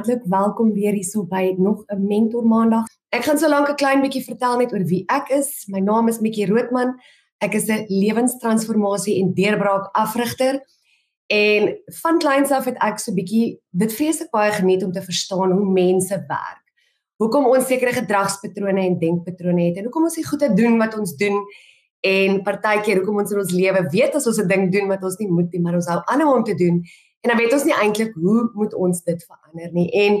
hartlik welkom weer hierso by nog 'n Mentor Maandag. Ek gaan so lank 'n klein bietjie vertel net oor wie ek is. My naam is Mikkie Roodman. Ek is 'n lewenstransformasie en deurbraak afrigter. En van kleins af het ek so bietjie dit vreeslik baie geniet om te verstaan hoe mense werk. Hoekom ons sekere gedragspatrone en denkpatrone het en hoekom ons die goeie doen wat ons doen en partykeer hoekom ons in ons lewe weet as ons 'n ding doen wat ons nie moet nie, maar ons hou aan om te doen en dan weet ons nie eintlik hoe moet ons dit verander nie. En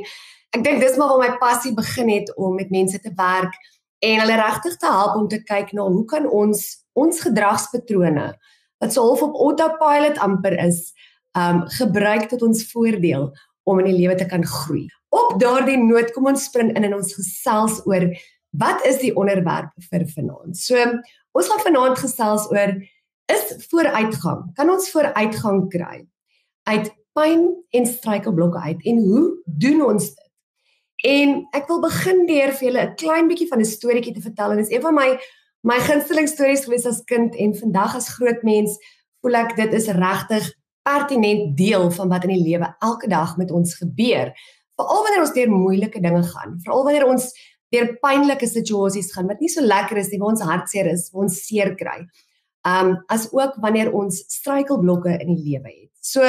ek dink dis maar waar my passie begin het om met mense te werk en hulle regtig te help om te kyk na hoe kan ons ons gedragspatrone wat so half op autopilot amper is, um gebruik tot ons voordeel om in die lewe te kan groei. Op daardie noot kom ons spring in en ons gesels oor wat is die onderwerp vir vanaand. So ons gaan vanaand gesels oor is vooruitgang. Kan ons vooruitgang kry uit pyn en struikelblokke uit en hoe doen ons dit? En ek wil begin deur vir julle 'n klein bietjie van 'n storieetjie te vertel en dit is een van my my gunsteling stories gewees as kind en vandag as groot mens voel ek dit is regtig pertinent deel van wat in die lewe elke dag met ons gebeur. Veral wanneer ons deur moeilike dinge gaan, veral wanneer ons deur pynlike situasies gaan wat nie so lekker is nie, waar ons hartseer is, waar ons seer kry. Um as ook wanneer ons struikelblokke in die lewe het. So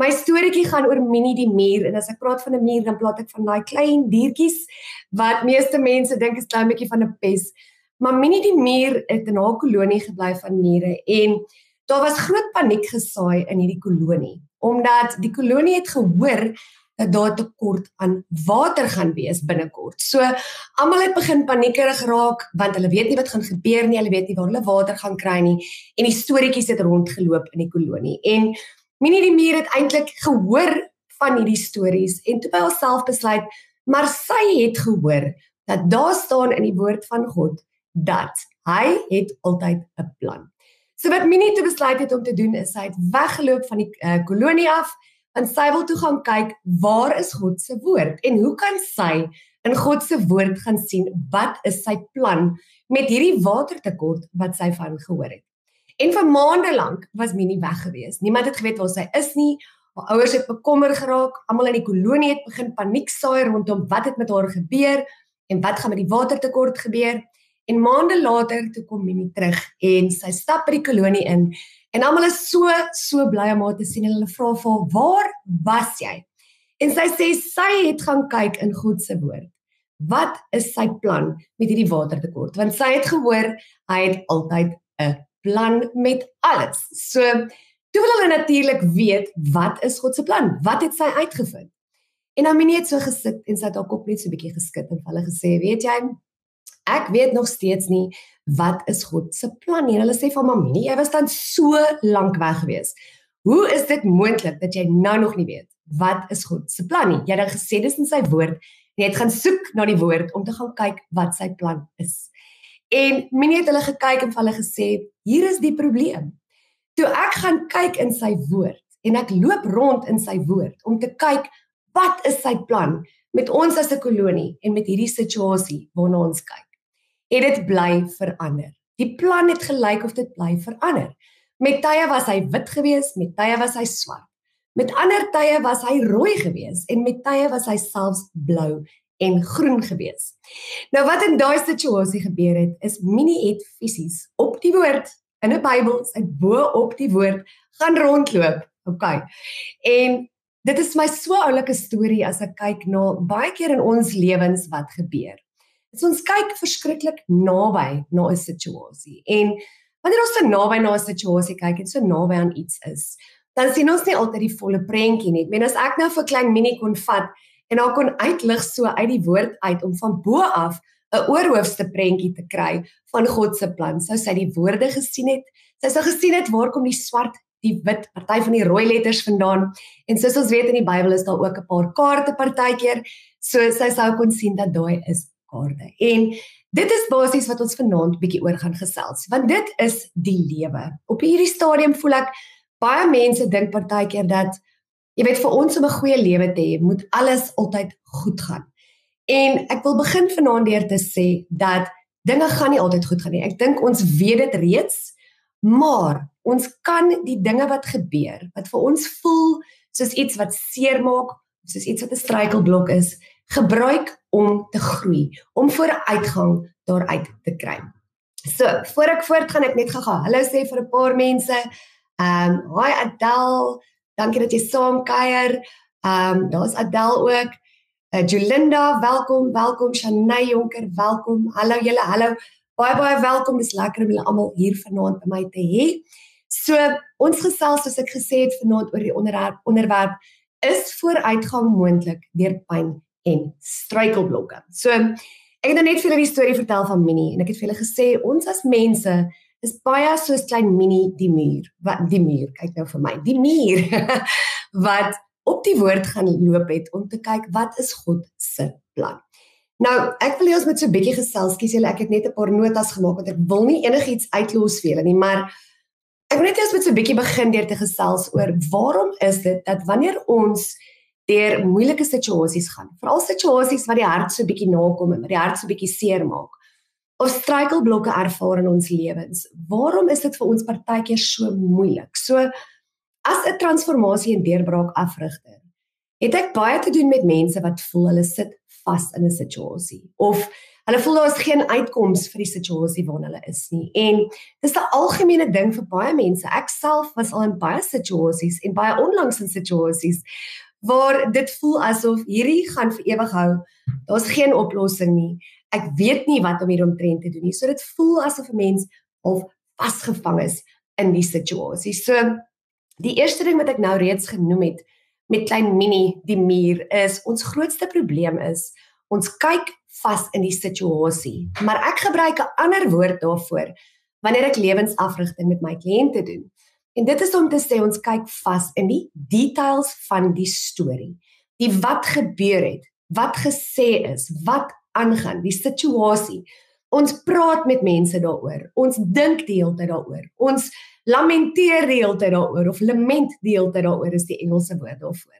my storieetjie gaan oor Minnie die muur en as ek praat van 'n muur dan praat ek van daai klein diertjies wat meeste mense dink is klein bietjie van 'n pes. Maar Minnie die muur het in haar kolonie gebly van mure en daar was groot paniek gesaai in hierdie kolonie omdat die kolonie het gehoor dat daar tekort aan water gaan wees binnekort. So almal het begin paniekerig raak want hulle weet nie wat gaan gebeur nie, hulle weet nie waar hulle water gaan kry nie en die storieetjies het rondgeloop in die kolonie. En Minnie die muur het eintlik gehoor van hierdie stories en toe by haarself besluit, maar sy het gehoor dat daar staan in die woord van God dat hy het altyd 'n plan. So wat Minnie toe besluit het om te doen is sy het weggeloop van die uh, kolonie af en sy wil toe gaan kyk waar is God se woord en hoe kan sy in God se woord gaan sien wat is sy plan met hierdie watertekort wat sy van gehoor het. En vir maande lank was Minnie weg gewees. Niemand het geweet waar sy is nie. Haar ouers het bekommer geraak. Almal in die kolonie het begin paniek saai rondom wat het met haar gebeur en wat gaan met die watertekort gebeur. En maande later toe kom Minnie terug en sy stap by die kolonie in en almal is so so bly om haar te sien en hulle vra vir haar, "Waar was jy?" En sy sê sy het gaan kyk in God se woord. Wat is sy plan met hierdie watertekort? Want sy het gehoor hy het altyd 'n plan met alles. So toe wil hulle natuurlik weet wat is God se plan? Wat het sy uitgevind? En Aminie het so gesit en sy het haar kop net so 'n bietjie geskit en hulle gesê, "Weet jy, ek weet nog steeds nie wat is God se plan nie." En hulle sê vir Aminie, "Jy was dan so lank weg gewees. Hoe is dit moontlik dat jy nou nog nie weet wat is God se plan nie? Jy het dan gesê dis in sy woord." Jy het gaan soek na die woord om te gaan kyk wat sy plan is. En Minnie het hulle gekyk en hulle gesê, hier is die probleem. Toe ek gaan kyk in sy woord en ek loop rond in sy woord om te kyk wat is sy plan met ons as 'n kolonie en met hierdie situasie waarna ons kyk. Het dit bly verander. Die plan het gelyk of dit bly verander. Met tye was hy wit geweest, met tye was hy swart. Met ander tye was hy rooi geweest en met tye was hy selfs blou en groen gewees. Nou wat in daai situasie gebeur het is Minnie het fisies op die woord in 'n Bybel, sy bo op die woord gaan rondloop. OK. En dit is my so oulike storie as ek kyk na baie keer in ons lewens wat gebeur. As ons kyk verskriklik naby na 'n situasie en wanneer ons so naby na 'n situasie kyk en so naby aan iets is, dan sien ons nie altyd die volle prentjie nie. Ek meen as ek nou vir klein Minnie kon vat en haar kon uitlig so uit die woord uit om van bo af 'n oorhoofste prentjie te kry van God se plan. Sou sy die woorde gesien het, sy sou gesien het waar kom die swart, die wit, party van die rooi letters vandaan. En soos ons weet in die Bybel is daar ook 'n paar kaarte partykeer, so sy sou kon sien dat daai is kaarte. En dit is basies wat ons vanaand bietjie oor gaan gesels, want dit is die lewe. Op hierdie stadium voel ek baie mense dink partykeer dat Jy weet vir ons om 'n goeie lewe te hê, moet alles altyd goed gaan. En ek wil begin vanaand deur te sê dat dinge gaan nie altyd goed gaan nie. Ek dink ons weet dit reeds, maar ons kan die dinge wat gebeur, wat vir ons voel soos iets wat seermaak soos iets wat 'n struikelblok is, gebruik om te groei, om vooruitgang daaruit te kry. So, voor ek voortgaan, ek net gaga. Hallo sê vir 'n paar mense. Ehm, um, hi Adel, dankie dat jy saam kuier. Ehm, um, daar's Adel ook. Uh, Jolinda, welkom, welkom Shanay Jonker, welkom. Hallo julle, hallo. Baie baie welkom. Dis lekker om julle almal hier vanaand by my te hê. So, ons gesels soos ek gesê het vanaand oor die onderwerp onderwerp is vooruitgang moontlik deur pyn en struikelblokke. So ek het nou net vir julle die storie vertel van Minnie en ek het vir julle gesê ons as mense is baie soos klein Minnie die muur. Wat die muur, kyk nou vir my. Die muur wat op die woord gaan loop het om te kyk wat is God se plan. Nou, ek wil hê ons moet so 'n bietjie gesels. Kies julle, ek het net 'n paar notas gemaak want ek wil nie enigiets uitlos vir julle nie, maar ek wil net eers met so 'n bietjie begin deur te gesels oor waarom is dit dat wanneer ons deur moeilike situasies gaan. Veral situasies wat die hart so bietjie nakom en die hart so bietjie seer maak. Of struikelblokke ervaar in ons lewens. Waarom is dit vir ons partykeer so moeilik? So as 'n transformasie en deurbraak afrigter, het ek baie te doen met mense wat voel hulle sit vas in 'n situasie of hulle voel daar is geen uitkoms vir die situasie waarin hulle is nie. En dis 'n algemene ding vir baie mense. Ek self was al in baie situasies en baie onlangs in situasies waar dit voel asof hierdie gaan vir ewig hou. Daar's geen oplossing nie. Ek weet nie wat om hieromtrent te doen nie. So dit voel asof 'n mens of vasgevang is in die situasie. So die eerste ding wat ek nou reeds genoem het met klein mini die muur is ons grootste probleem is ons kyk vas in die situasie. Maar ek gebruik 'n ander woord daarvoor wanneer ek lewensafrigting met my kliënte doen. En dit is om te sê ons kyk vas in die details van die storie. Die wat gebeur het, wat gesê is, wat aangaan, die situasie. Ons praat met mense daaroor. Ons dink die hele tyd daaroor. Ons lamenteer die hele tyd daaroor of lament die hele tyd daaroor is die Engelse woord daarvoor.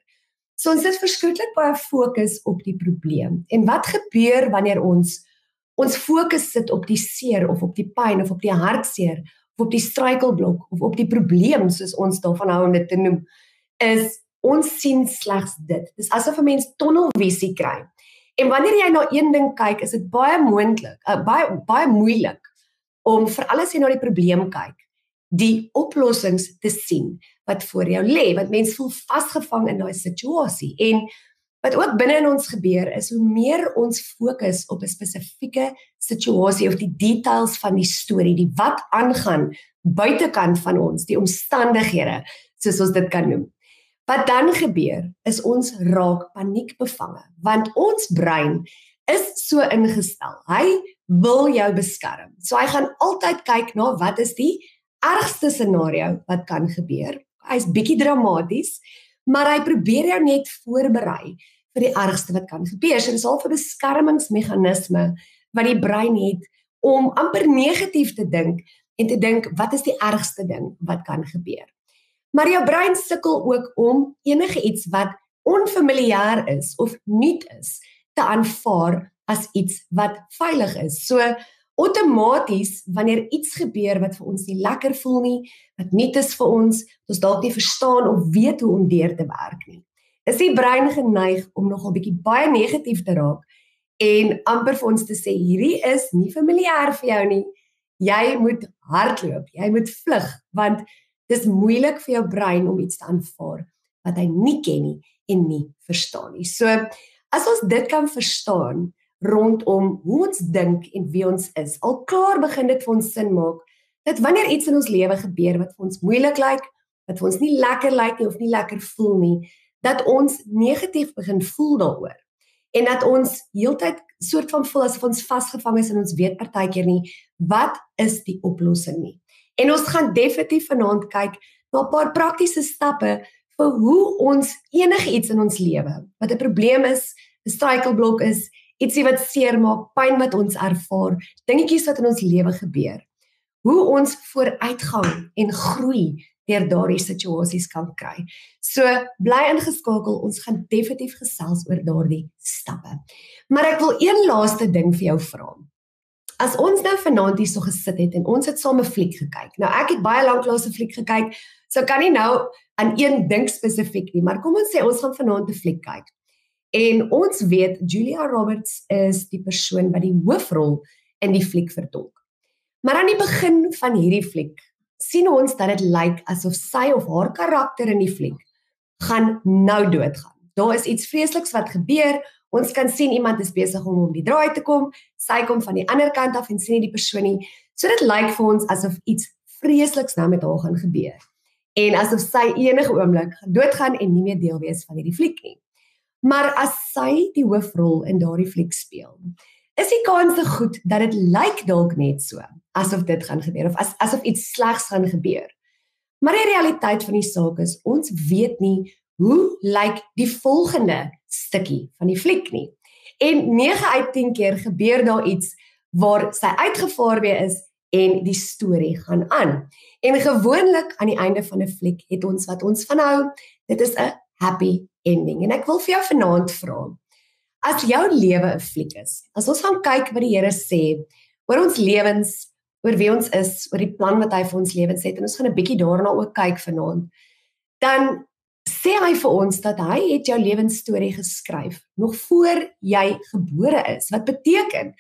So ons het verskriklik baie fokus op die probleem. En wat gebeur wanneer ons ons fokus sit op die seer of op die pyn of op die hartseer op die struikelblok of op die probleem soos ons daarvan hou om dit te noem is ons sien slegs dit. Dis asof 'n mens tonnelvisie kry. En wanneer jy na een ding kyk, is dit baie moontlik, uh, baie baie moeilik om vir alles jy na die probleem kyk, die oplossings te sien wat voor jou lê, want mens voel vasgevang in daai situasie. En wat ook binne in ons gebeur is hoe meer ons fokus op 'n spesifieke situasie of die details van die storie, die wat aangaan buitekant van ons, die omstandighede, soos ons dit kan noem. Wat dan gebeur is ons raak paniekbevange want ons brein is so ingestel. Hy wil jou beskerm. So hy gaan altyd kyk na wat is die ergste scenario wat kan gebeur. Hy's bietjie dramaties, maar hy probeer jou net voorberei vir die ergste wat kan gebeur. So dis al 'n beskermingsmeganisme wat die brein het om amper negatief te dink en te dink wat is die ergste ding wat kan gebeur. Maar jou brein sukkel ook om enige iets wat onfamiliaar is of nuut is te aanvaar as iets wat veilig is. So outomaties wanneer iets gebeur wat vir ons nie lekker voel nie, wat nuut is vir ons, ons dalk nie verstaan of weet hoe om deur te werk nie. Is die brein geneig om nogal bietjie baie negatief te raak en amper vir ons te sê hierdie is nie familier vir jou nie. Jy moet hardloop, jy moet vlug want dis moeilik vir jou brein om iets te aanvaar wat hy nie ken nie en nie verstaan nie. So as ons dit kan verstaan, rondom hoe ons dink en wie ons is. Al klaar begin dit vir ons sin maak dat wanneer iets in ons lewe gebeur wat vir ons moeilik lyk, wat vir ons nie lekker lyk nie of nie lekker voel nie, dat ons negatief begin voel daaroor. En dat ons heeltyd soort van voel asof ons vasgevang is en ons weet partykeer nie wat is die oplossing nie. En ons gaan definitief vanaand kyk na 'n paar praktiese stappe vir hoe ons enigiets in ons lewe wat 'n probleem is, 'n struikelblok is, ietsie wat seermaak, pyn wat ons ervaar, dingetjies wat in ons lewe gebeur. Hoe ons vooruitgang en groei deur daardie situasies kan kry. So bly ingeskakel, ons gaan definitief gesels oor daardie stappe. Maar ek wil een laaste ding vir jou vra. As ons nou vanaand hier so gesit het en ons het saam 'n fliek gekyk. Nou ek het baie lank lank 'n fliek gekyk, so kan nie nou aan een ding spesifiek nie, maar kom ons sê ons gaan vanaand 'n fliek kyk. En ons weet Julia Roberts is die persoon wat die hoofrol in die fliek vertolk. Maar aan die begin van hierdie fliek sien ons dat dit lyk asof sy of haar karakter in die fliek gaan nou doodgaan. Daar is iets vreesliks wat gebeur. Ons kan sien iemand is besig om om die draai te kom. Sy kom van die ander kant af en sien nie die persoon nie. So dit lyk vir ons asof iets vreesliks nou met haar gaan gebeur. En asof sy enige oomblik gaan doodgaan en nie meer deel wees van hierdie fliek nie. Maar as sy die hoofrol in daardie fliek speel, is die kans goed dat dit lyk dalk net so asof dit gaan gebeur of as, asof iets slegs gaan gebeur. Maar die realiteit van die saak is ons weet nie hoe lyk die volgende stukkie van die fliek nie. En 9 uit 10 keer gebeur daar iets waar sy uitgevaar weer is en die storie gaan aan. En gewoonlik aan die einde van 'n fliek het ons wat ons vanhou, dit is 'n happy ending. En ek wil vir jou vanaand vra, as jou lewe 'n fliek is, as ons gaan kyk wat die Here sê oor ons lewens, oor wie ons is, oor die plan wat hy vir ons lewens het en ons gaan 'n bietjie daarna ook kyk vanaand, dan sê hy vir ons dat hy het jou lewensstorie geskryf nog voor jy gebore is. Wat beteken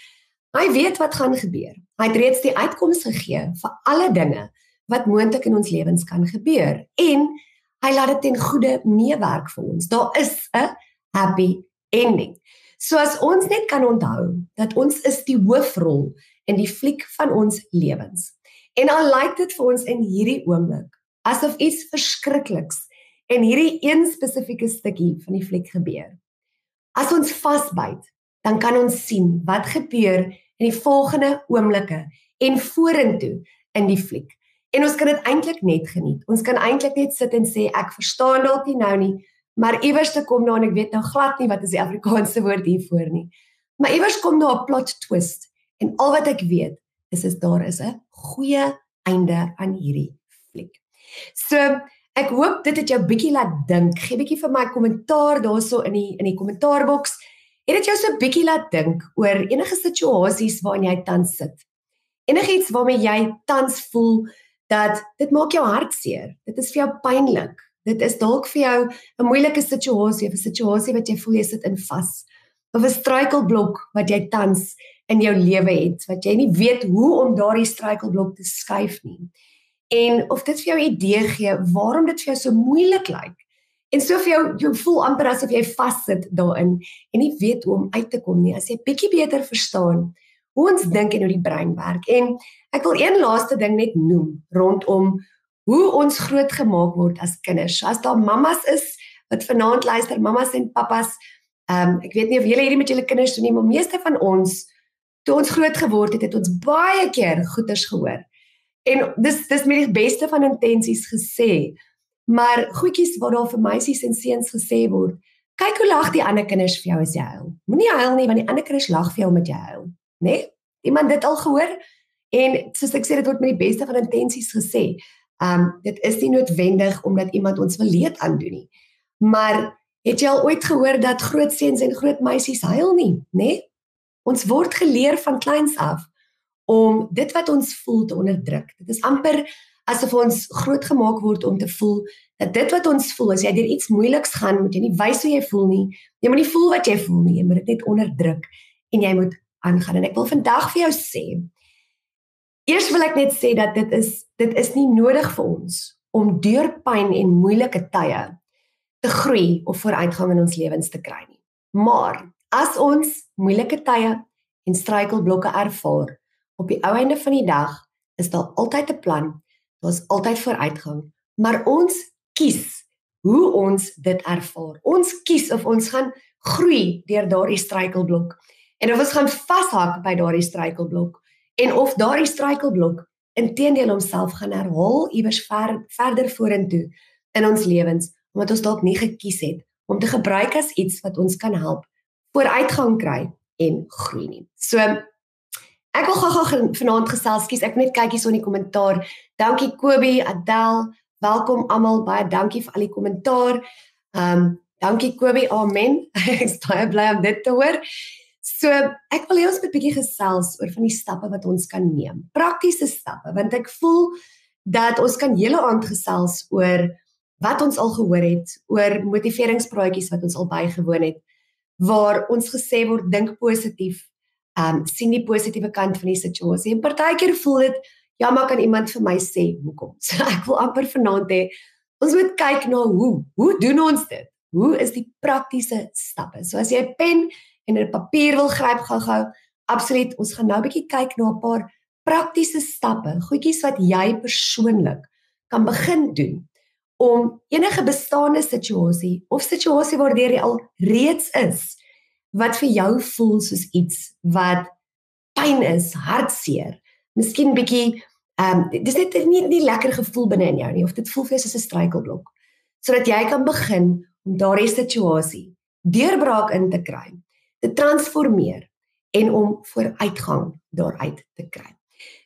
Hy weet wat gaan gebeur. Hy het reeds die uitkoms gegee vir alle dinge wat moontlik in ons lewens kan gebeur en hy laat dit ten goeie meewerk vir ons. Daar is 'n happy ending. So as ons net kan onthou dat ons is die hoofrol in die fliek van ons lewens. En al lyk dit vir ons in hierdie oomblik asof iets verskrikliks in hierdie een spesifieke stukkie van die fliek gebeur. As ons vasbyt dan kan ons sien wat gebeur in die volgende oomblikke en vorentoe in die fliek. En ons kan dit eintlik net geniet. Ons kan eintlik net sit en sê ek verstaan dalk nie nou nie, maar iewers te kom nou en ek weet nou glad nie wat is die Afrikaanse woord hiervoor nie. Maar iewers kom nou 'n plot twist en al wat ek weet is is daar is 'n goeie einde aan hierdie fliek. So ek hoop dit het jou bietjie laat dink. Gee bietjie vir my kommentaar daarso in die in die kommentaarboks. Het dit jou so bietjie laat dink oor enige situasies waarin jy tans sit? Enigiets waarmee jy tans voel dat dit maak jou hart seer. Dit is vir jou pynlik. Dit is dalk vir jou 'n moeilike situasie, 'n situasie wat jy voel jy sit in vas. Of 'n struikelblok wat jy tans in jou lewe het, wat jy nie weet hoe om daardie struikelblok te skuif nie. En of dit vir jou 'n idee gee waarom dit vir jou so moeilik lyk En so vir jou jy voel amper asof jy vassit daarin en nie weet hoe om uit te kom nie. As jy bietjie beter verstaan hoe ons dink en hoe die brein werk. En ek wil een laaste ding net noem rondom hoe ons groot gemaak word as kinders. As daar mammas is wat vanaand luister, mammas en pappas, ehm um, ek weet nie of julle hierdie met julle kinders doen nie, maar meeste van ons toe ons groot geword het, het ons baie keer goeters gehoor. En dis dis met die beste van intensies gesê. Maar goedjies wat daar vir meisies en seuns gesê word. Kyk hoe lag die ander kinders vir jou as jy huil. Moenie huil nie want die ander kinders lag vir jou omdat jy huil, né? Nee? Iemand dit al gehoor? En soos ek sê dit word met die beste van intensies gesê. Um dit is nie noodwendig omdat iemand ons wil leed aandoen nie. Maar het jy al ooit gehoor dat groot seuns en groot meisies huil nie, né? Nee? Ons word geleer van kleins af om dit wat ons voel te onderdruk. Dit is amper asof ons groot gemaak word om te voel dat dit wat ons voel as jy deur iets moeiliks gaan, moet jy nie wys hoe jy voel nie. Jy moet nie voel wat jy voel nie, jy moet dit net onderdruk en jy moet aangaan. En ek wil vandag vir jou sê, eers wil ek net sê dat dit is dit is nie nodig vir ons om deur pyn en moeilike tye te groei of vooruitgang in ons lewens te kry nie. Maar as ons moeilike tye en struikelblokke ervaar, op die ou einde van die dag is daar altyd 'n plan daar's altyd vooruitgang, maar ons kies hoe ons dit ervaar. Ons kies of ons gaan groei deur daardie struikelblok en of ons gaan vashak by daardie struikelblok en of daardie struikelblok intedeel homself gaan herhaal iewers ver, verder vorentoe in ons lewens omdat ons dalk nie gekies het om te gebruik as iets wat ons kan help vooruitgang kry en groei nie. So Ek wil gou-gou vanaand gesels, skus, ek net kyk hier so in die kommentaar. Dankie Kobie, Adel, welkom almal, baie dankie vir al die kommentaar. Ehm, um, dankie Kobie, amen. Ek's baie bly om dit te hoor. So, ek wil hê ons moet 'n bietjie gesels oor van die stappe wat ons kan neem. Praktiese stappe, want ek voel dat ons kan hele aand gesels oor wat ons al gehoor het oor motiveringspraatjies wat ons al bygewoon het waar ons gesê word dink positief, ehm um, sien die positiewe kant van die situasie. En partykeer voel dit ja, maar kan iemand vir my sê hoekom? So ek wil amper vanaand hê ons moet kyk na hoe. Hoe doen ons dit? Hoe is die praktiese stappe? So as jy 'n pen en 'n papier wil gryp gou-gou, absoluut, ons gaan nou 'n bietjie kyk na 'n paar praktiese stappe, goedjies wat jy persoonlik kan begin doen om enige bestaande situasie of situasie waardeur jy al reeds is wat vir jou voel soos iets wat pyn is, hartseer, miskien bietjie ehm um, dis net nie nie lekker gevoel binne in jou nie of dit voel vir jou soos 'n struikelblok sodat jy kan begin om daardie situasie deurbraak in te kry, te transformeer en om vooruitgang daaruit te kry.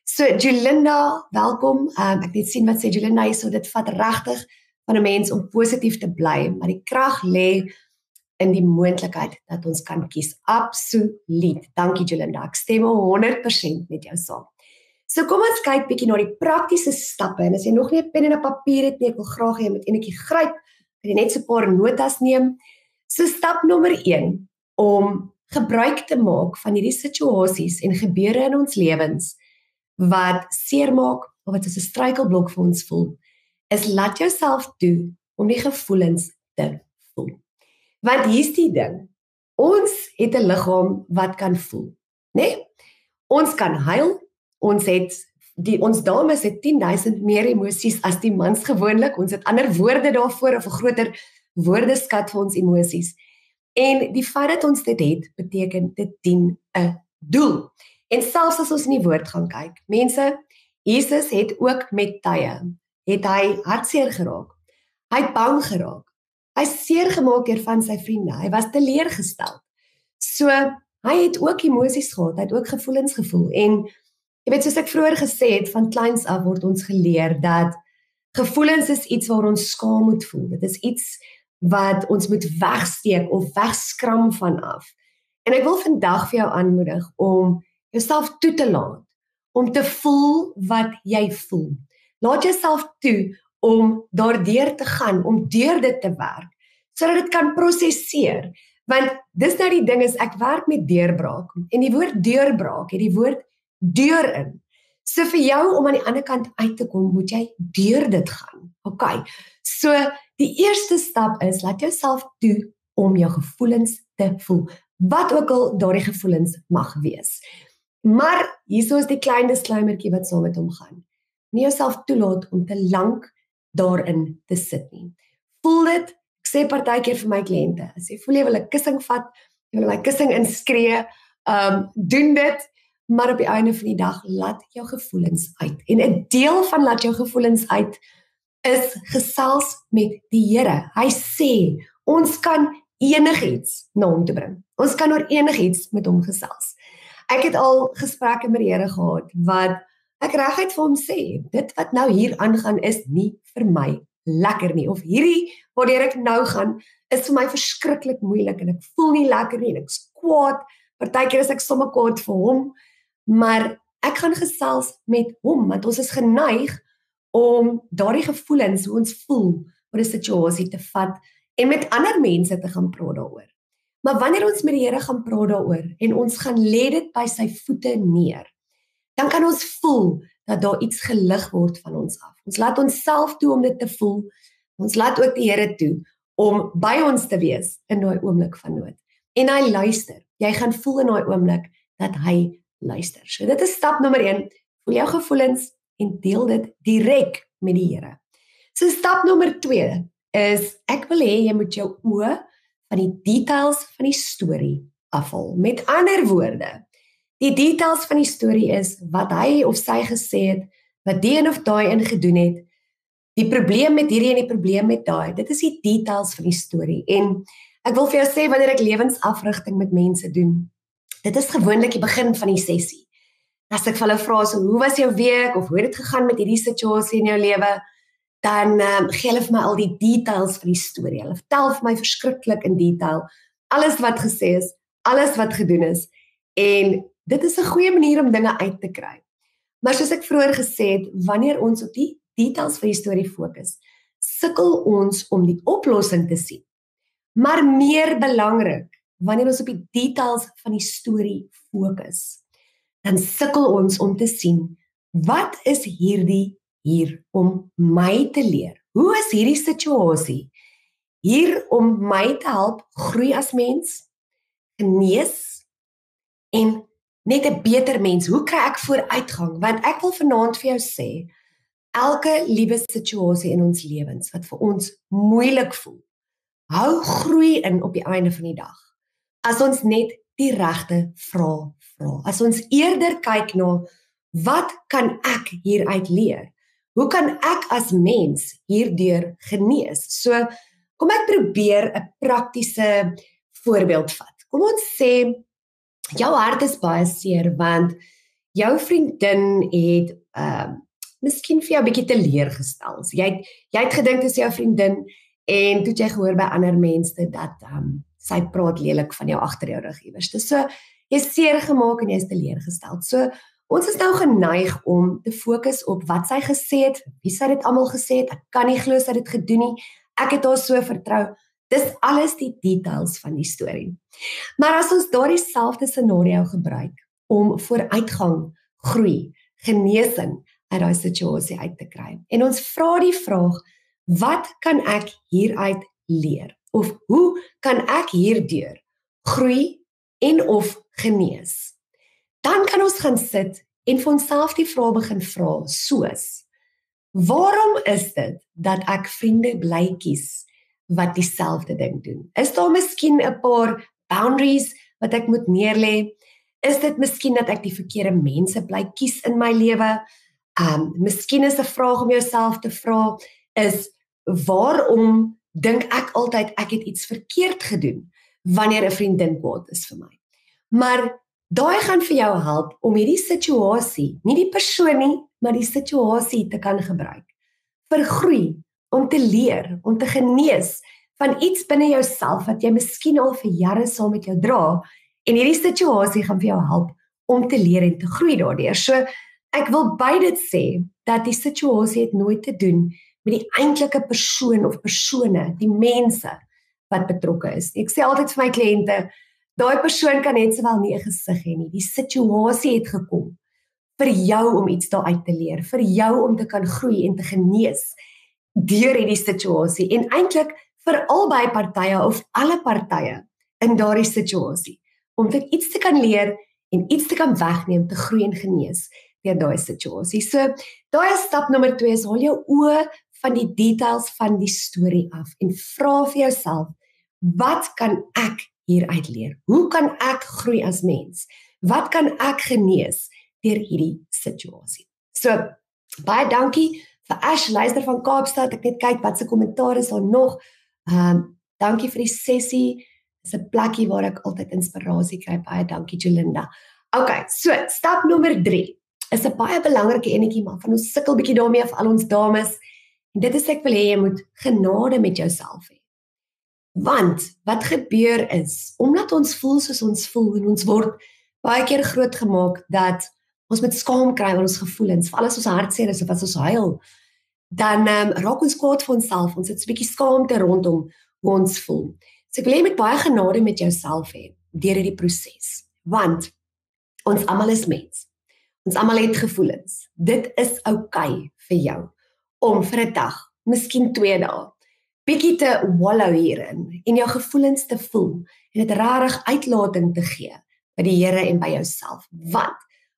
So Julinda, welkom. Um, ek net sien wat sê Julinda hier so dit vat regtig van 'n mens om positief te bly, maar die krag lê in die moontlikheid dat ons kan kies. Absoluut. Dankie Julinda. Ek stem 100% met jou saam. So kom ons kyk bietjie na die praktiese stappe en as jy nog nie 'n pen en 'n papier het nie, ek wil graag hê jy moet enetjie gryp en net so 'n paar notas neem. So stap nommer 1 om gebruik te maak van hierdie situasies en gebeure in ons lewens wat seermaak of wat as 'n struikelblok vir ons voel, is laat jouself toe om die gevoelens te voel. Want hier's die ding. Ons het 'n liggaam wat kan voel, né? Nee? Ons kan huil. Ons het die ons dames het 10000 meer emosies as die mans gewoonlik. Ons het ander woorde daarvoor of 'n groter woordeskat vir ons emosies. En die feit dat ons dit het, beteken dit dien 'n doel. En selfs as ons in die woord gaan kyk, mense, Jesus het ook met tye het hy hartseer geraak. Hy het bang geraak. Hy seer gemaak deur van sy vriende. Hy was teleurgestel. So, hy het ook emosies gehad, hy het ook gevoelens gevoel en jy weet soos ek vroeër gesê het, van kleins af word ons geleer dat gevoelens is iets waar ons skaam moet voel. Dit is iets wat ons moet wegsteek of wegskram van af. En ek wil vandag vir jou aanmoedig om jouself toe te laat om te voel wat jy voel. Laat jouself toe om daardeur te gaan, om deur dit te werk sodat dit kan prosesseer. Want dis nou die ding is ek werk met deurbraak en die woord deurbraak het die woord deur in. So vir jou om aan die ander kant uit te kom, moet jy deur dit gaan. OK. So die eerste stap is laat jouself toe om jou gevoelens te voel. Wat ook al daardie gevoelens mag wees. Maar hierso is die klein disclaimertjie wat saam met hom gaan. Nie jouself toelaat om te lank daarin te sit nie. Voel dit, ek sê partykeer vir my kliënte, as jy voel jy wil 'n kussing vat, jy wil my kussing inskree, um doen dit, maar op die einde van die dag laat jou gevoelens uit. En 'n deel van laat jou gevoelens uit is gesels met die Here. Hy sê ons kan enigiets na hom toe bring. Ons kan oor enigiets met hom gesels. Ek het al gesprekke met die Here gehad wat ek reguit vir hom sê, dit wat nou hier aangaan is nie vir my lekker nie of hierdie waardeur ek nou gaan is vir my verskriklik moeilik en ek voel nie lekker nie en ek's kwaad. Partykeer is ek sommer kwaad vir hom, maar ek gaan gesels met hom want ons is geneig om daardie gevoelens hoe ons voel oor 'n situasie te vat en met ander mense te gaan praat daaroor. Maar wanneer ons met die Here gaan praat daaroor en ons gaan lê dit by sy voete neer, dan kan ons voel dat daar iets gelig word van ons af. Ons laat onsself toe om dit te voel. Ons laat ook die Here toe om by ons te wees in daai oomblik van nood. En hy luister. Jy gaan voel in daai oomblik dat hy luister. So dit is stap nommer 1. Voel jou gevoelens en deel dit direk met die Here. So stap nommer 2 is ek wil hê jy moet jou oë van die details van die storie afval. Met ander woorde, die details van die storie is wat hy of sy gesê het, wat die een of daai een gedoen het. Die probleem met hierdie en die probleem met daai. Dit is die details van die storie. En ek wil vir jou sê wanneer ek lewensafrigting met mense doen, dit is gewoonlik die begin van die sessie. As ek vir hulle vra so, hoe was jou week of hoe het dit gegaan met hierdie situasie in jou lewe? dan um, gee hulle vir my al die details van die storie. Hulle vertel vir my verskriklik in detail alles wat gesê is, alles wat gedoen is en dit is 'n goeie manier om dinge uit te kry. Maar soos ek vroeër gesê het, wanneer ons op die details van die storie fokus, sukkel ons om die oplossing te sien. Maar meer belangrik, wanneer ons op die details van die storie fokus, dan sukkel ons om te sien wat is hierdie hier om my te leer? Hoe is hierdie situasie hier om my te help groei as mens, genees en net 'n beter mens. Hoe kry ek vooruitgang? Want ek wil vanaand vir jou sê, elke liewe situasie in ons lewens wat vir ons moeilik voel, hou groei in op die einde van die dag. As ons net die regte vrae vra. As ons eerder kyk na wat kan ek hieruit leer? Hoe kan ek as mens hierdeur genees? So kom ek probeer 'n praktiese voorbeeld vat. Kom ons sê jou hart is baie seer want jou vriendin het ehm uh, miskien vir jou 'n bietjie teleurgestel. So jy het, jy het gedink dit is jou vriendin en toe jy gehoor by ander mense dat ehm um, sy praat lelik van jou agter jou rug iewers. Dis so jy's seer gemaak en jy's teleurgestel. So Ons is nou geneig om te fokus op wat sy gesê het, wie sy dit almal gesê het. Ek kan nie glo sy het dit gedoen nie. Ek het haar so vertrou. Dis alles die details van die storie. Maar as ons daardie selfde scenario gebruik om vooruitgang, groei, genesing uit daai situasie uit te kry. En ons vra die vraag, wat kan ek hieruit leer? Of hoe kan ek hierdeur groei en of genees? dan kan ons gaan sit en vir onsself die vrae begin vra soos waarom is dit dat ek vriende bly kies wat dieselfde ding doen? Is daar miskien 'n paar boundaries wat ek moet neerlê? Is dit miskien dat ek die verkeerde mense bly kies in my lewe? Um miskien is 'n vraag om jouself te vra is waarom dink ek altyd ek het iets verkeerd gedoen wanneer 'n vriendin kwaad is vir my maar Daai gaan vir jou help om hierdie situasie, nie die persoon nie, maar die situasie te kan gebruik vir groei, om te leer, om te genees van iets binne jouself wat jy miskien al vir jare saam met jou dra en hierdie situasie gaan vir jou help om te leer en te groei daardeur. So ek wil by dit sê dat die situasie het nooit te doen met die eintlike persoon of persone, die mense wat betrokke is. Ek sê altyd vir my kliënte, daai persoon kan net sowel nie 'n gesig hê nie. Die situasie het gekom vir jou om iets daaruit te leer, vir jou om te kan groei en te genees deur hierdie situasie en eintlik vir albei partye of alle partye in daardie situasie om dit iets te kan leer en iets te kan wegneem te groei en genees deur daai situasie. So daai stap nommer 2 is haal jou oë van die details van die storie af en vra vir jouself wat kan ek hieruit leer? Hoe kan ek groei as mens? Wat kan ek genees deur hierdie situasie? So baie dankie vir Ash luister van Kaapstad. Ek net kyk wat se kommentaar is daar nog. Ehm um, dankie vir die sessie. Dis 'n plekkie waar ek altyd inspirasie kry. Baie dankie Jolinda. OK, so stap nommer 3 is 'n baie belangrike enetjie maar van ons sukkel bietjie daarmee vir al ons dames. En dit is ek wil hê jy moet genade met jouself hê. Want wat gebeur is, omdat ons voel soos ons voel en ons word baie keer groot gemaak dat ons met skaam kry oor ons gevoelens, veral as ons hartseer is of as ons huil, dan um, raak ons kwaad vir onsself. Ons het 'n bietjie skaamte rondom hoe ons voel. So ek wil hê met baie genade met jouself hê deur hierdie proses. Want ons almal is mens. Ons almal het gevoelens. Dit is oukei okay vir jou om vir 'n dag, miskien 2 dae bietjie te wallow hierin en jou gevoelens te voel en dit regtig uitlating te gee by die Here en by jouself. Want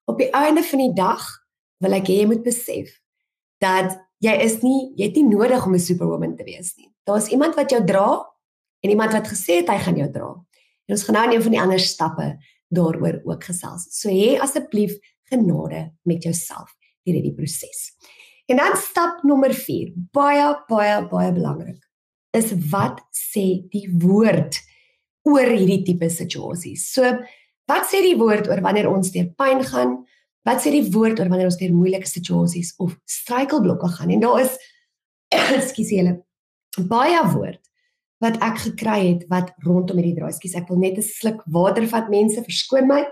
op die einde van die dag wil ek hê jy moet besef dat jy is nie jy het nie nodig om 'n superwoman te wees nie. Daar's iemand wat jou dra en iemand wat gesê het hy gaan jou dra. En ons gaan nou een van die ander stappe daaroor ook gesels. So hê asseblief genade met jouself deur hierdie proses. En dan stap nommer 4, baie baie baie belangrik is wat sê die woord oor hierdie tipe situasies. So, wat sê die woord oor wanneer ons deur pyn gaan? Wat sê die woord oor wanneer ons deur moeilike situasies of struikelblokke gaan? En daar is ekskuus julle baie woord wat ek gekry het wat rondom hierdie draai. Ekskuus, ek wil net 'n sluk water vat mense, verskoon my.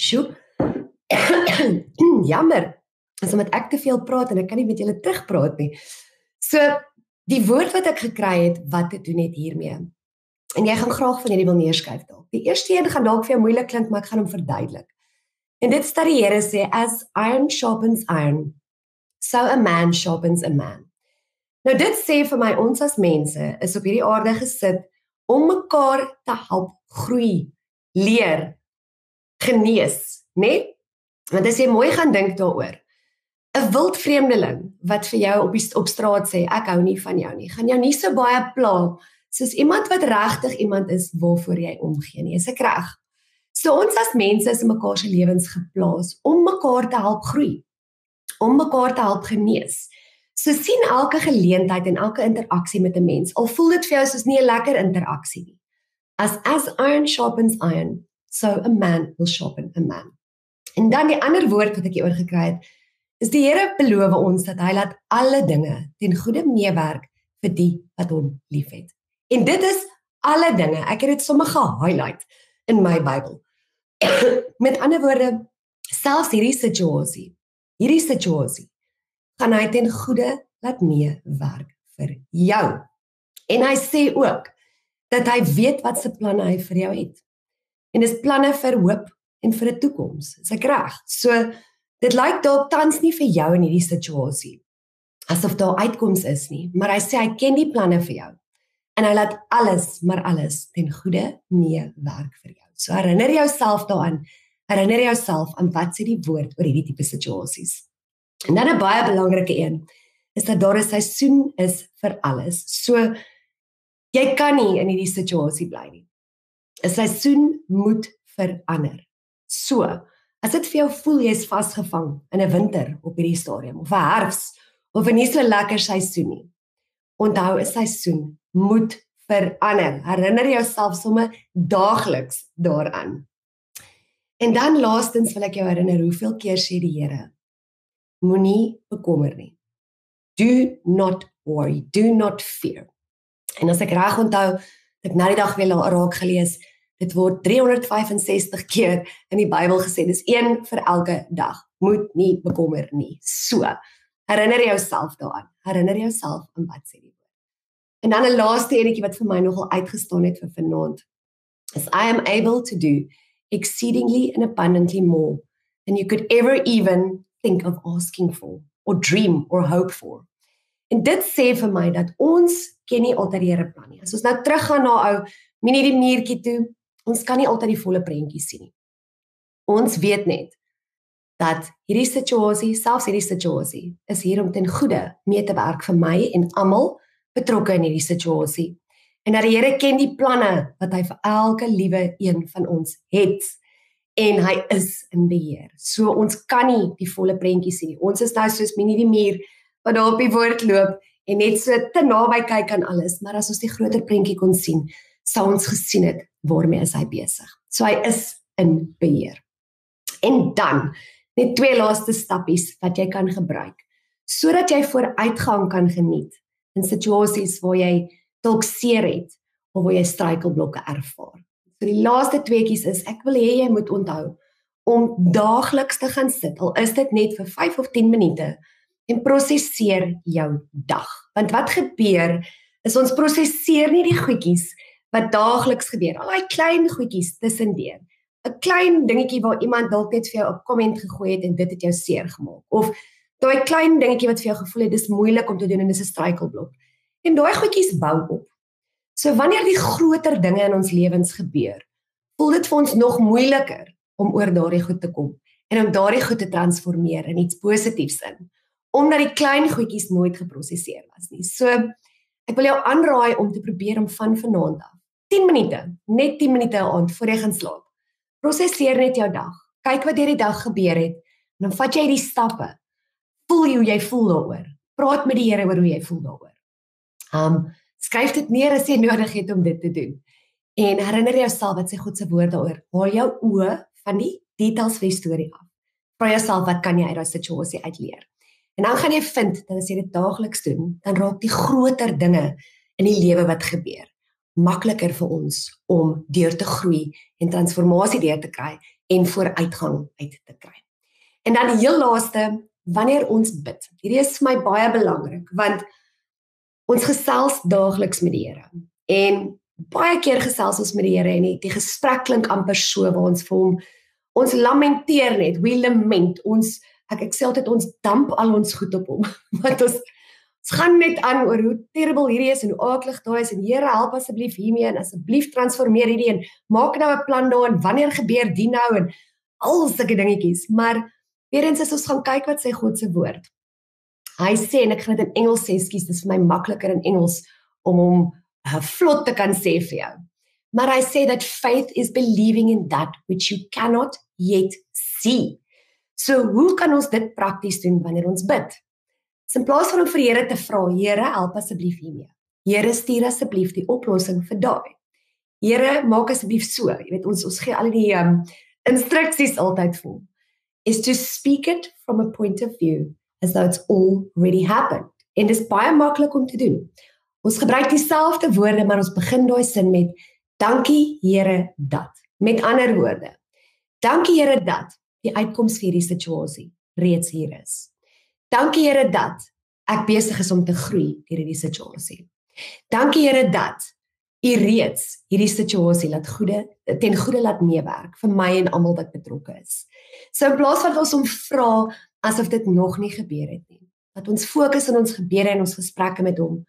Sjoe. Jammer. Is omdat ek te veel praat en ek kan nie met julle terugpraat nie. So die woord wat ek gekry het, wat te doen het hiermee. En jy gaan graag van hierdie wil neerskryf dalk. Die eerste een gaan dalk vir jou moeilik klink, maar ek gaan hom verduidelik. En dit sê die Here sê as iron sharpens iron, so a man sharpens a man. Nou dit sê vir my ons as mense is op hierdie aarde gesit om mekaar te help groei, leer, genees, né? Nee? Want as jy mooi gaan dink daaroor, 'n wild vreemdeling wat vir jou op die op straat sê ek hou nie van jou nie, gaan jou nie so baie pla soos iemand wat regtig iemand is waarvoor jy omgee nie. Is ek reg? So ons as mense is in mekaar se lewens geplaas om mekaar te help groei, om mekaar te help genees. So sien elke geleentheid en elke interaksie met 'n mens, al voel dit vir jou soos nie 'n lekker interaksie nie. As as iron sharpens iron, so a man will sharpen a man. En dan die ander woord wat ek hier oorgekry het, is die Here beloof ons dat hy laat alle dinge ten goeie meewerk vir die wat hom liefhet. En dit is alle dinge. Ek het dit sommer ge-highlight in my Bybel. met ander woorde, selfs hierdie situasie, hierdie situasie gaan hy ten goeie laat meewerk vir jou. En hy sê ook dat hy weet wat se planne hy vir jou het. En dis planne vir hoop en vir 'n toekoms. Is ek reg? So dit lyk dalk tans nie vir jou in hierdie situasie asof daar uitkoms is nie, maar hy sê hy ken die planne vir jou. En hy laat alles, maar alles ten goeie meewerk vir jou. So herinner jouself daaraan. Herinner jouself aan wat sê die woord oor hierdie tipe situasies. En dan 'n baie belangrike een is dat daar 'n seisoen is vir alles. So jy kan nie in hierdie situasie bly nie. 'n Seisoen moet verander. So, as dit vir jou voel jy's vasgevang in 'n winter op hierdie stadium of 'n herfs of 'n nie so lekker seisoen nie. Onthou 'n seisoen moet verander. Herinner jouself sommer daagliks daaraan. En dan laastens wil ek jou herinner hoeveel keer sê die Here moenie bekommer nie. Do not worry, do not fear. En as ek reg onthou, ek nou die dag weer raak gelees, dit word 365 keer in die Bybel gesê, dis een vir elke dag. Moet nie bekommer nie. So, herinner jouself daaraan. Herinner jouself aan wat sê die woord. En dan 'n laaste enetjie wat vir my nogal uitgestaan het vir vanaand. Is I am able to do exceedingly and abundantly more than you could ever even think of asking for or dream or hope for. En dit sê vir my dat ons ken nie altyd die Here plan nie. As ons nou teruggaan na ou minie die muurtjie toe, ons kan nie altyd die volle prentjie sien nie. Ons weet net dat hierdie situasie, selfs hierdie situasie, is hier om ten goeie mee te werk vir my en almal betrokke in hierdie situasie. En dat die Here ken die planne wat hy vir elke liewe een van ons het en hy is in beheer. So ons kan nie die volle prentjie sien nie. Ons is nou soos minie die muur wat daar op die woord loop en net so te naby kyk aan alles, maar as ons die groter prentjie kon sien, sou ons gesien het waarmee is hy besig. So hy is in beheer. En dan net twee laaste stappies wat jy kan gebruik sodat jy vooruitgang kan geniet in situasies waar jy dalk seer het of waar jy struikelblokke ervaar. So die laaste tweeetjies is ek wil hê jy moet onthou om daagliks te gaan sit. Al is dit net vir 5 of 10 minute en prosesseer jou dag. Want wat gebeur is ons prosesseer nie die goedjies wat daagliks gebeur. Al daai klein goedjies tussendeur. 'n Klein dingetjie waar iemand dalk net vir jou 'n komment gegooi het en dit het jou seer gemaak. Of daai klein dingetjie wat vir jou gevoel het dis moeilik om te doen en dis 'n struikelblok. En daai goedjies bou op. So wanneer die groter dinge in ons lewens gebeur, voel dit vir ons nog moeiliker om oor daardie goed te kom en om daardie goed te transformeer in iets positiefs in, omdat die klein goedjies nooit geprosesseer was nie. So ek wil jou aanraai om te probeer om van vanaand af 10 minute, net 10 minute 'n aand voor jy gaan slaap. Prosesseer net jou dag. Kyk wat hierdie dag gebeur het en dan vat jy die stappe. Voel jy hoe jy voel daaroor? Praat met die Here oor hoe jy voel daaroor. Um Skryf dit neer as jy nodig het om dit te doen. En herinner jouself wat sê God se woord daaroor. Haal jou oë van die details van die storie af. Vra jouself wat kan jy uit daai situasie uitleer? En dan gaan jy vind dat as jy dit daagliks doen, dan raak die groter dinge in die lewe wat gebeur makliker vir ons om deur te groei en transformasie deur te kry en vooruitgang uit te kry. En dan die heel laaste wanneer ons bid. Hierdie is vir my baie belangrik want ons gesels daagliks met die Here. En baie keer gesels ons met die Here en die, die gesprek klink amper so waar ons vir hom ons lamenteer net, we lament. Ons ek ek sê altyd ons damp al ons goed op hom. Want ons ons gaan net aan oor hoe terrible hierdie is en hoe aaklig daai is en Here help asseblief hiermee en asseblief transformeer hierdie en maak nou 'n plan daar en wanneer gebeur dit nou en al sulke dingetjies. Maar weer eens as ons gaan kyk wat sê God se woord. Hy sê en ek gaan dit in Engels sê, skus, dit is vir my makliker in Engels om hom uh, vlot te kan sê vir jou. Maar hy sê dat faith is believing in that which you cannot yet see. So hoe kan ons dit prakties doen wanneer ons bid? So in plaas van om vir Here te vra, Here, help asseblief hiermee. Here, stuur asseblief die oplossing vir daai. Here, maak asseblief so. Jy weet ons ons gee al die um, instruksies altyd hom. Is to speak it from a point of view as though it's already happened. En dit is baie maklik om te doen. Ons gebruik dieselfde woorde, maar ons begin daai sin met dankie Here dat. Met ander woorde, dankie Here dat die uitkoms vir hierdie situasie reeds hier is. Dankie Here dat ek besig is om te groei deur hierdie situasie. Dankie Here dat U reeds hierdie situasie laat goeie ten goeie laat meewerk vir my en almal wat betrokke is. So in plaas van ons om vra asof dit nog nie gebeur het nie, dat ons fokus in ons gebede en ons gesprekke met hom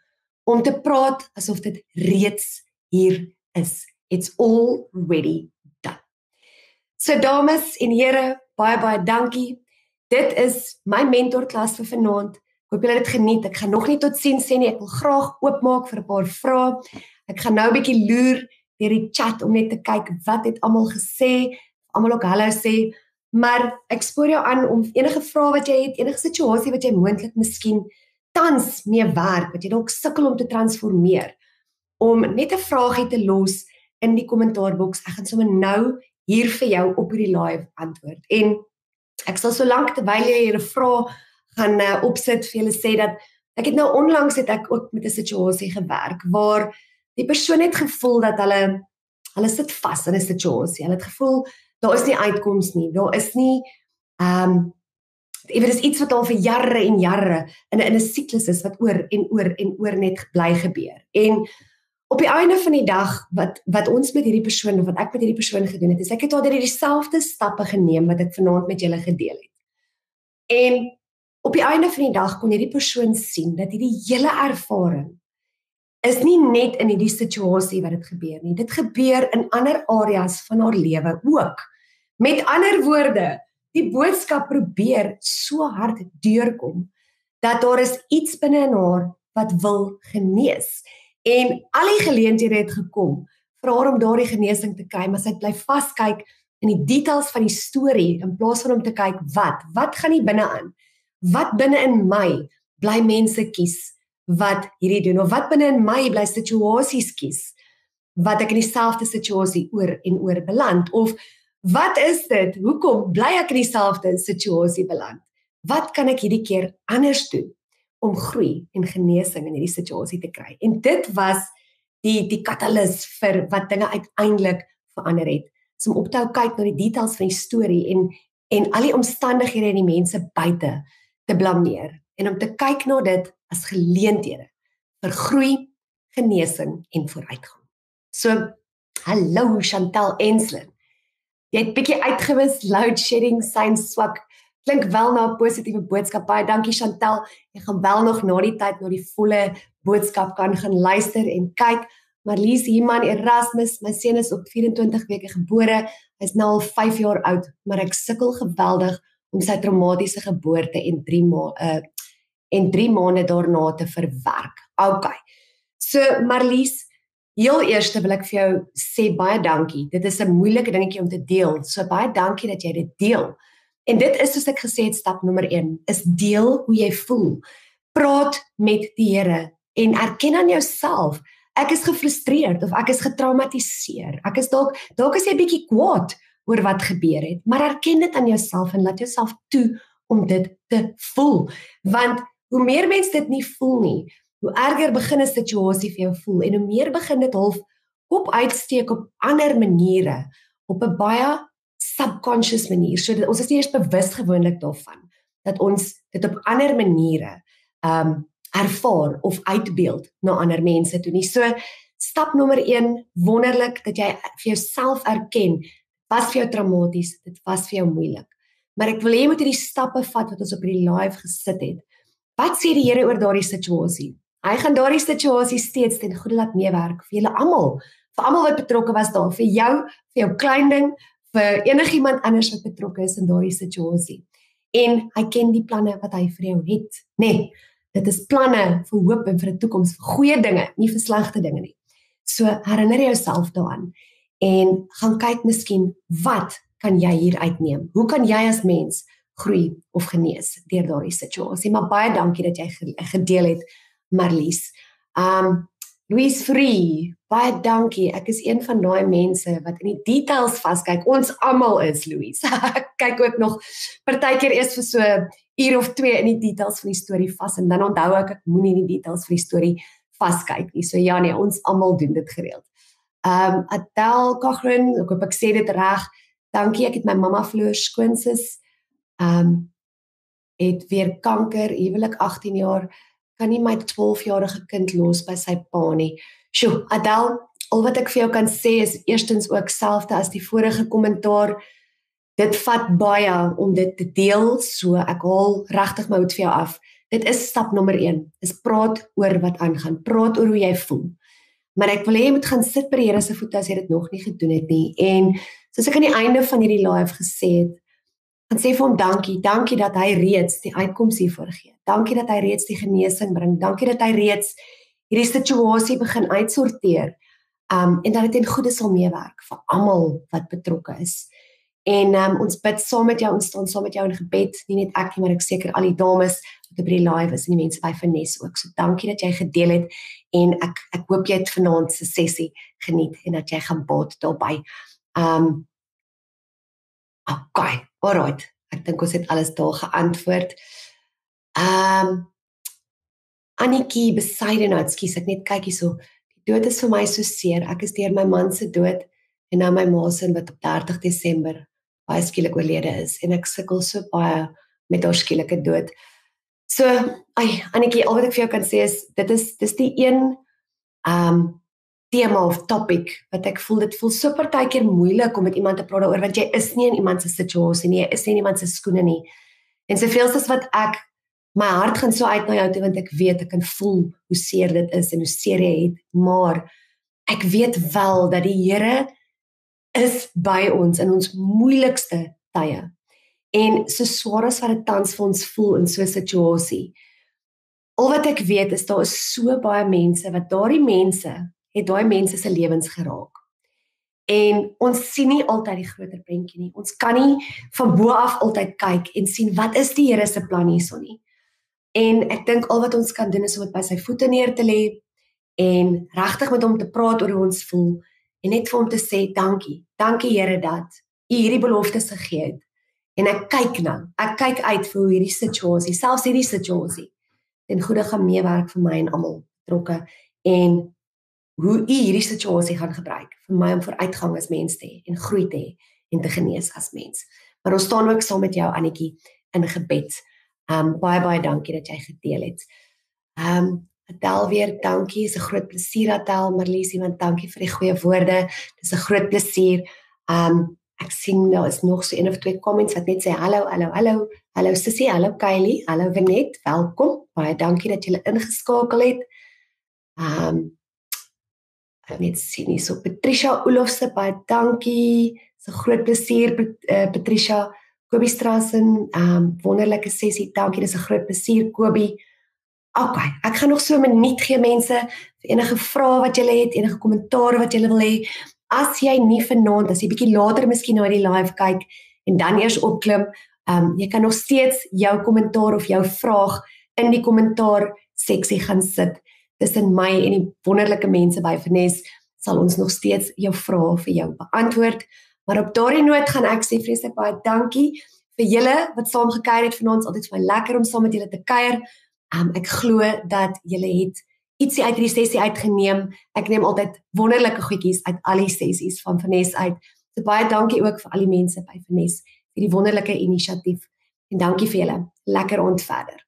om te praat asof dit reeds hier is. It's already done. So dames en here, baie baie dankie. Dit is my mentorklas vir vanaand. Hoop julle het dit geniet. Ek gaan nog nie tot sien sê nie. Ek wil graag oopmaak vir 'n paar vrae. Ek gaan nou 'n bietjie loer deur die chat om net te kyk wat het almal gesê. Almal ook hallo sê. Maar ek spoor jou aan om enige vrae wat jy het, enige situasie wat jy moontlik miskien tans mee werk, wat jy dalk sukkel om te transformeer, om net 'n vraagie te los in die kommentaarboks. Ek gaan sommer nou hier vir jou op hierdie live antwoord. En ek sal so lank terwyl jy hier 'n vraag gaan uh, opsit vir julle sê dat ek het nou onlangs het ek ook met 'n situasie gewerk waar die persoon het gevoel dat hulle hulle sit vas in 'n situasie. Hulle het gevoel daar is nie uitkoms nie. Daar is nie ehm um, Dit is iets wat al vir jare en jare in 'n in 'n siklus is wat oor en oor en oor net bly gebeur. En op die einde van die dag wat wat ons met hierdie persoon of wat ek met hierdie persoon gedoen het, is ek het al hierdie dieselfde stappe geneem wat ek vanaand met julle gedeel het. En op die einde van die dag kon hierdie persoon sien dat hierdie hele ervaring is nie net in hierdie situasie wat dit gebeur nie. Dit gebeur in ander areas van haar lewe ook. Met ander woorde, die boodskap probeer so hard deurkom dat daar is iets binne in haar wat wil genees. En al die geleenthede het gekom vir haar om daardie genesing te kry, maar sy het bly vaskyk in die details van die storie in plaas van om te kyk wat, wat gaan hier binne aan? Wat binne in my bly mense kies wat hierdie doen of wat binne in my bly situasies kies wat ek in dieselfde situasie oor en oor beland of wat is dit? Hoekom bly ek in dieselfde situasie beland? Wat kan ek hierdie keer anders doen? Om groei en genesing in hierdie situasie te kry. En dit was die die katalis vir wat dinge uiteindelik verander het. So om op te hou kyk na die details van die storie en en al die omstandighede en die mense buite te blameer en om te kyk na dit as geleenthede vir groei, genesing en vooruitgang. So hallo Chantel Enslin. Jy het bietjie uitgewis load shedding sign swak klink wel na 'n positiewe boodskap. Baie dankie Chantel. Jy gaan wel nog na die tyd na die volle boodskap kan gaan luister en kyk. Marlies Himan Erasmus, my seun is op 24 weke gebore. Hy's nou al 5 jaar oud, maar ek sukkel geweldig om sy traumatiese geboorte en 3 maande uh en 3 maande daarna te verwerk. OK. So Marlies, heel eers wil ek vir jou sê baie dankie. Dit is 'n moeilike dingetjie om te deel. So baie dankie dat jy dit deel. En dit is soos ek gesê het stap nommer 1 is deel hoe jy voel. Praat met die Here en erken aan jouself ek is gefrustreerd of ek is getraumatiseer. Ek is dalk dalk is jy bietjie kwaad oor wat gebeur het, maar erken dit aan jouself en laat jouself toe om dit te voel. Want hoe meer mens dit nie voel nie, hoe erger begin 'n situasie vir jou voel en hoe meer begin dit half op uitsteek op ander maniere op 'n baie subconscious manier. So dat ons is nie eers bewus gewoonlik daarvan. dat ons dit op ander maniere um ervaar of uitbeeld na ander mense toe nie. So stap nommer 1 wonderlik dat jy vir jouself erken was vir jou traumaties, dit was vir jou moeilik. Maar ek wil hê jy moet hierdie stappe vat wat ons op hierdie live gesit het. Wat sê die Here oor daardie situasie? Hy gaan daardie situasie steeds ten goeie laat meewerk vir julle almal, vir almal wat betrokke was daar, vir jou, vir jou klein ding, vir enigiemand anders wat betrokke is in daardie situasie. En hy ken die planne wat hy vir jou het, nê? Nee, dit is planne vir hoop en vir 'n toekoms, vir goeie dinge, nie vir slegte dinge nie. So herinner jouself daaraan en gaan kyk miskien wat kan jy hier uitneem? Hoe kan jy as mens groei of genees deur daardie situasie? Maar baie dankie dat jy gedeel het, Marlies. Um Louise Free, baie dankie. Ek is een van daai mense wat in die details vaskyk. Ons almal is Louise. Ek kyk ook nog partykeer eers vir so uur of 2 in die details van die storie vas en dan onthou ek ek moenie in die details van die storie vaskyk nie. So ja nee, ons almal doen dit gereeld. Um Adel Kagren, ek hoop ek sê dit reg. Dankie, ek het my mamma verloor skoonsis. Um het weer kanker, huwelik 18 jaar kan nie my 12-jarige kind los by sy pa nie. Sjoe, Adel, al wat ek vir jou kan sê is eerstens ook selfde as die vorige kommentaar. Dit vat baie om dit te deel, so ek haal regtig my hoed vir jou af. Dit is stap nommer 1. Is praat oor wat aangaan. Praat oor hoe jy voel. Maar ek wil hê jy moet gaan sit by die Here se voete as jy dit nog nie gedoen het nie. En soos ek aan die einde van hierdie live gesê het, en sê vir hom dankie, dankie dat hy reeds die uitkoms hiervoor gee. Dankie dat hy reeds die genesing bring. Dankie dat hy reeds hierdie situasie begin uitsorteer. Um en dat dit in goeie sal meewerk vir almal wat betrokke is. En um ons bid saam met jou, ons staan saam met jou in gebed, nie net ek nie, maar ek seker al die dames wat op die live is en die mense by Vanessa ook. So dankie dat jy gedeel het en ek ek hoop jy het vanaand se sessie geniet en dat jy gaan baat daarbey. Um Okay, alright. Ek dink ons het alles daar geantwoord. Ehm um, Annetjie besyde nou, ekskuus, ek net kyk hierso. Die dood is vir my so seer. Ek is deur my man se dood en nou my ma se wat op 30 Desember baie skielik oorlede is en ek sukkel so baie met haar skielike dood. So, ai, Annetjie, al wat ek vir jou kan sê is dit is dis die een ehm um, tema of topic wat ek voel dit voel so partykeer moeilik om met iemand te praat daaroor want jy is nie in iemand se situasie nie, jy is nie in iemand se skoene nie. En soveel as wat ek my hart gaan so uit na jou toe want ek weet ek kan voel hoe seer dit is en hoe seer jy het, maar ek weet wel dat die Here is by ons in ons moeilikste tye. En so swaar as wat dit tans vir ons voel in so 'n situasie. Al wat ek weet is daar is so baie mense wat daardie mense het daai mense se lewens geraak. En ons sien nie altyd die groter prentjie nie. Ons kan nie van bo af altyd kyk en sien wat is die Here se plan hierson nie. En ek dink al wat ons kan doen is om dit by sy voete neer te lê en regtig met hom te praat oor hoe ons voel en net vir hom te sê dankie. Dankie Here dat U hierdie beloftes gegee het. En ek kyk nou. Ek kyk uit vir hoe hierdie situasie, selfs hierdie situasie, ten goeie gaan meewerk vir my en almal betrokke en hoe u hierdie situasie gaan gebruik vir my om vooruitgang as mens te hê en groei te hê en te genees as mens. Maar ons staan ook saam met jou Annetjie in gebed. Um baie baie dankie dat jy gedeel het. Um Adel weer dankie. Dis 'n groot plesier Adel Marlies, want dankie vir die goeie woorde. Dis 'n groot plesier. Um ek sien nou is nog so een of twee comments wat net sê hallo, hallo, hallo. Hallo Sissie, hallo Kylie, hallo Venet, welkom. Baie dankie dat jy ingeskakel het. Um ek net sien hier so Patricia Olofse baie dankie. Dis 'n groot plesier uh, Patricia Kobie Strassen, ehm um, wonderlike sessie. Dankie, dis 'n groot plesier Kobie. OK, ek gaan nog so 'n minuut gee mense vir enige vrae wat julle het, enige kommentaar wat julle wil hê. As jy nie vanaand as jy bietjie later miskien na die live kyk en dan eers opklim, ehm um, jy kan nog steeds jou kommentaar of jou vraag in die kommentaar seksie gaan sit tussen my en die wonderlike mense by Vernes sal ons nog steeds jou vrae vir jou beantwoord. Maar op daardie noot gaan ek sê vreeslik baie dankie vir julle wat saam gekuier het vanaand. Altyd vir my lekker om saam met julle te kuier. Um, ek glo dat julle het ietsie uit hierdie sessie uitgeneem. Ek neem altyd wonderlike goedjies uit al die sessies van Vernes uit. So baie dankie ook vir al die mense by Vernes vir die wonderlike inisiatief En dankie vir julle. Lekker ont verder.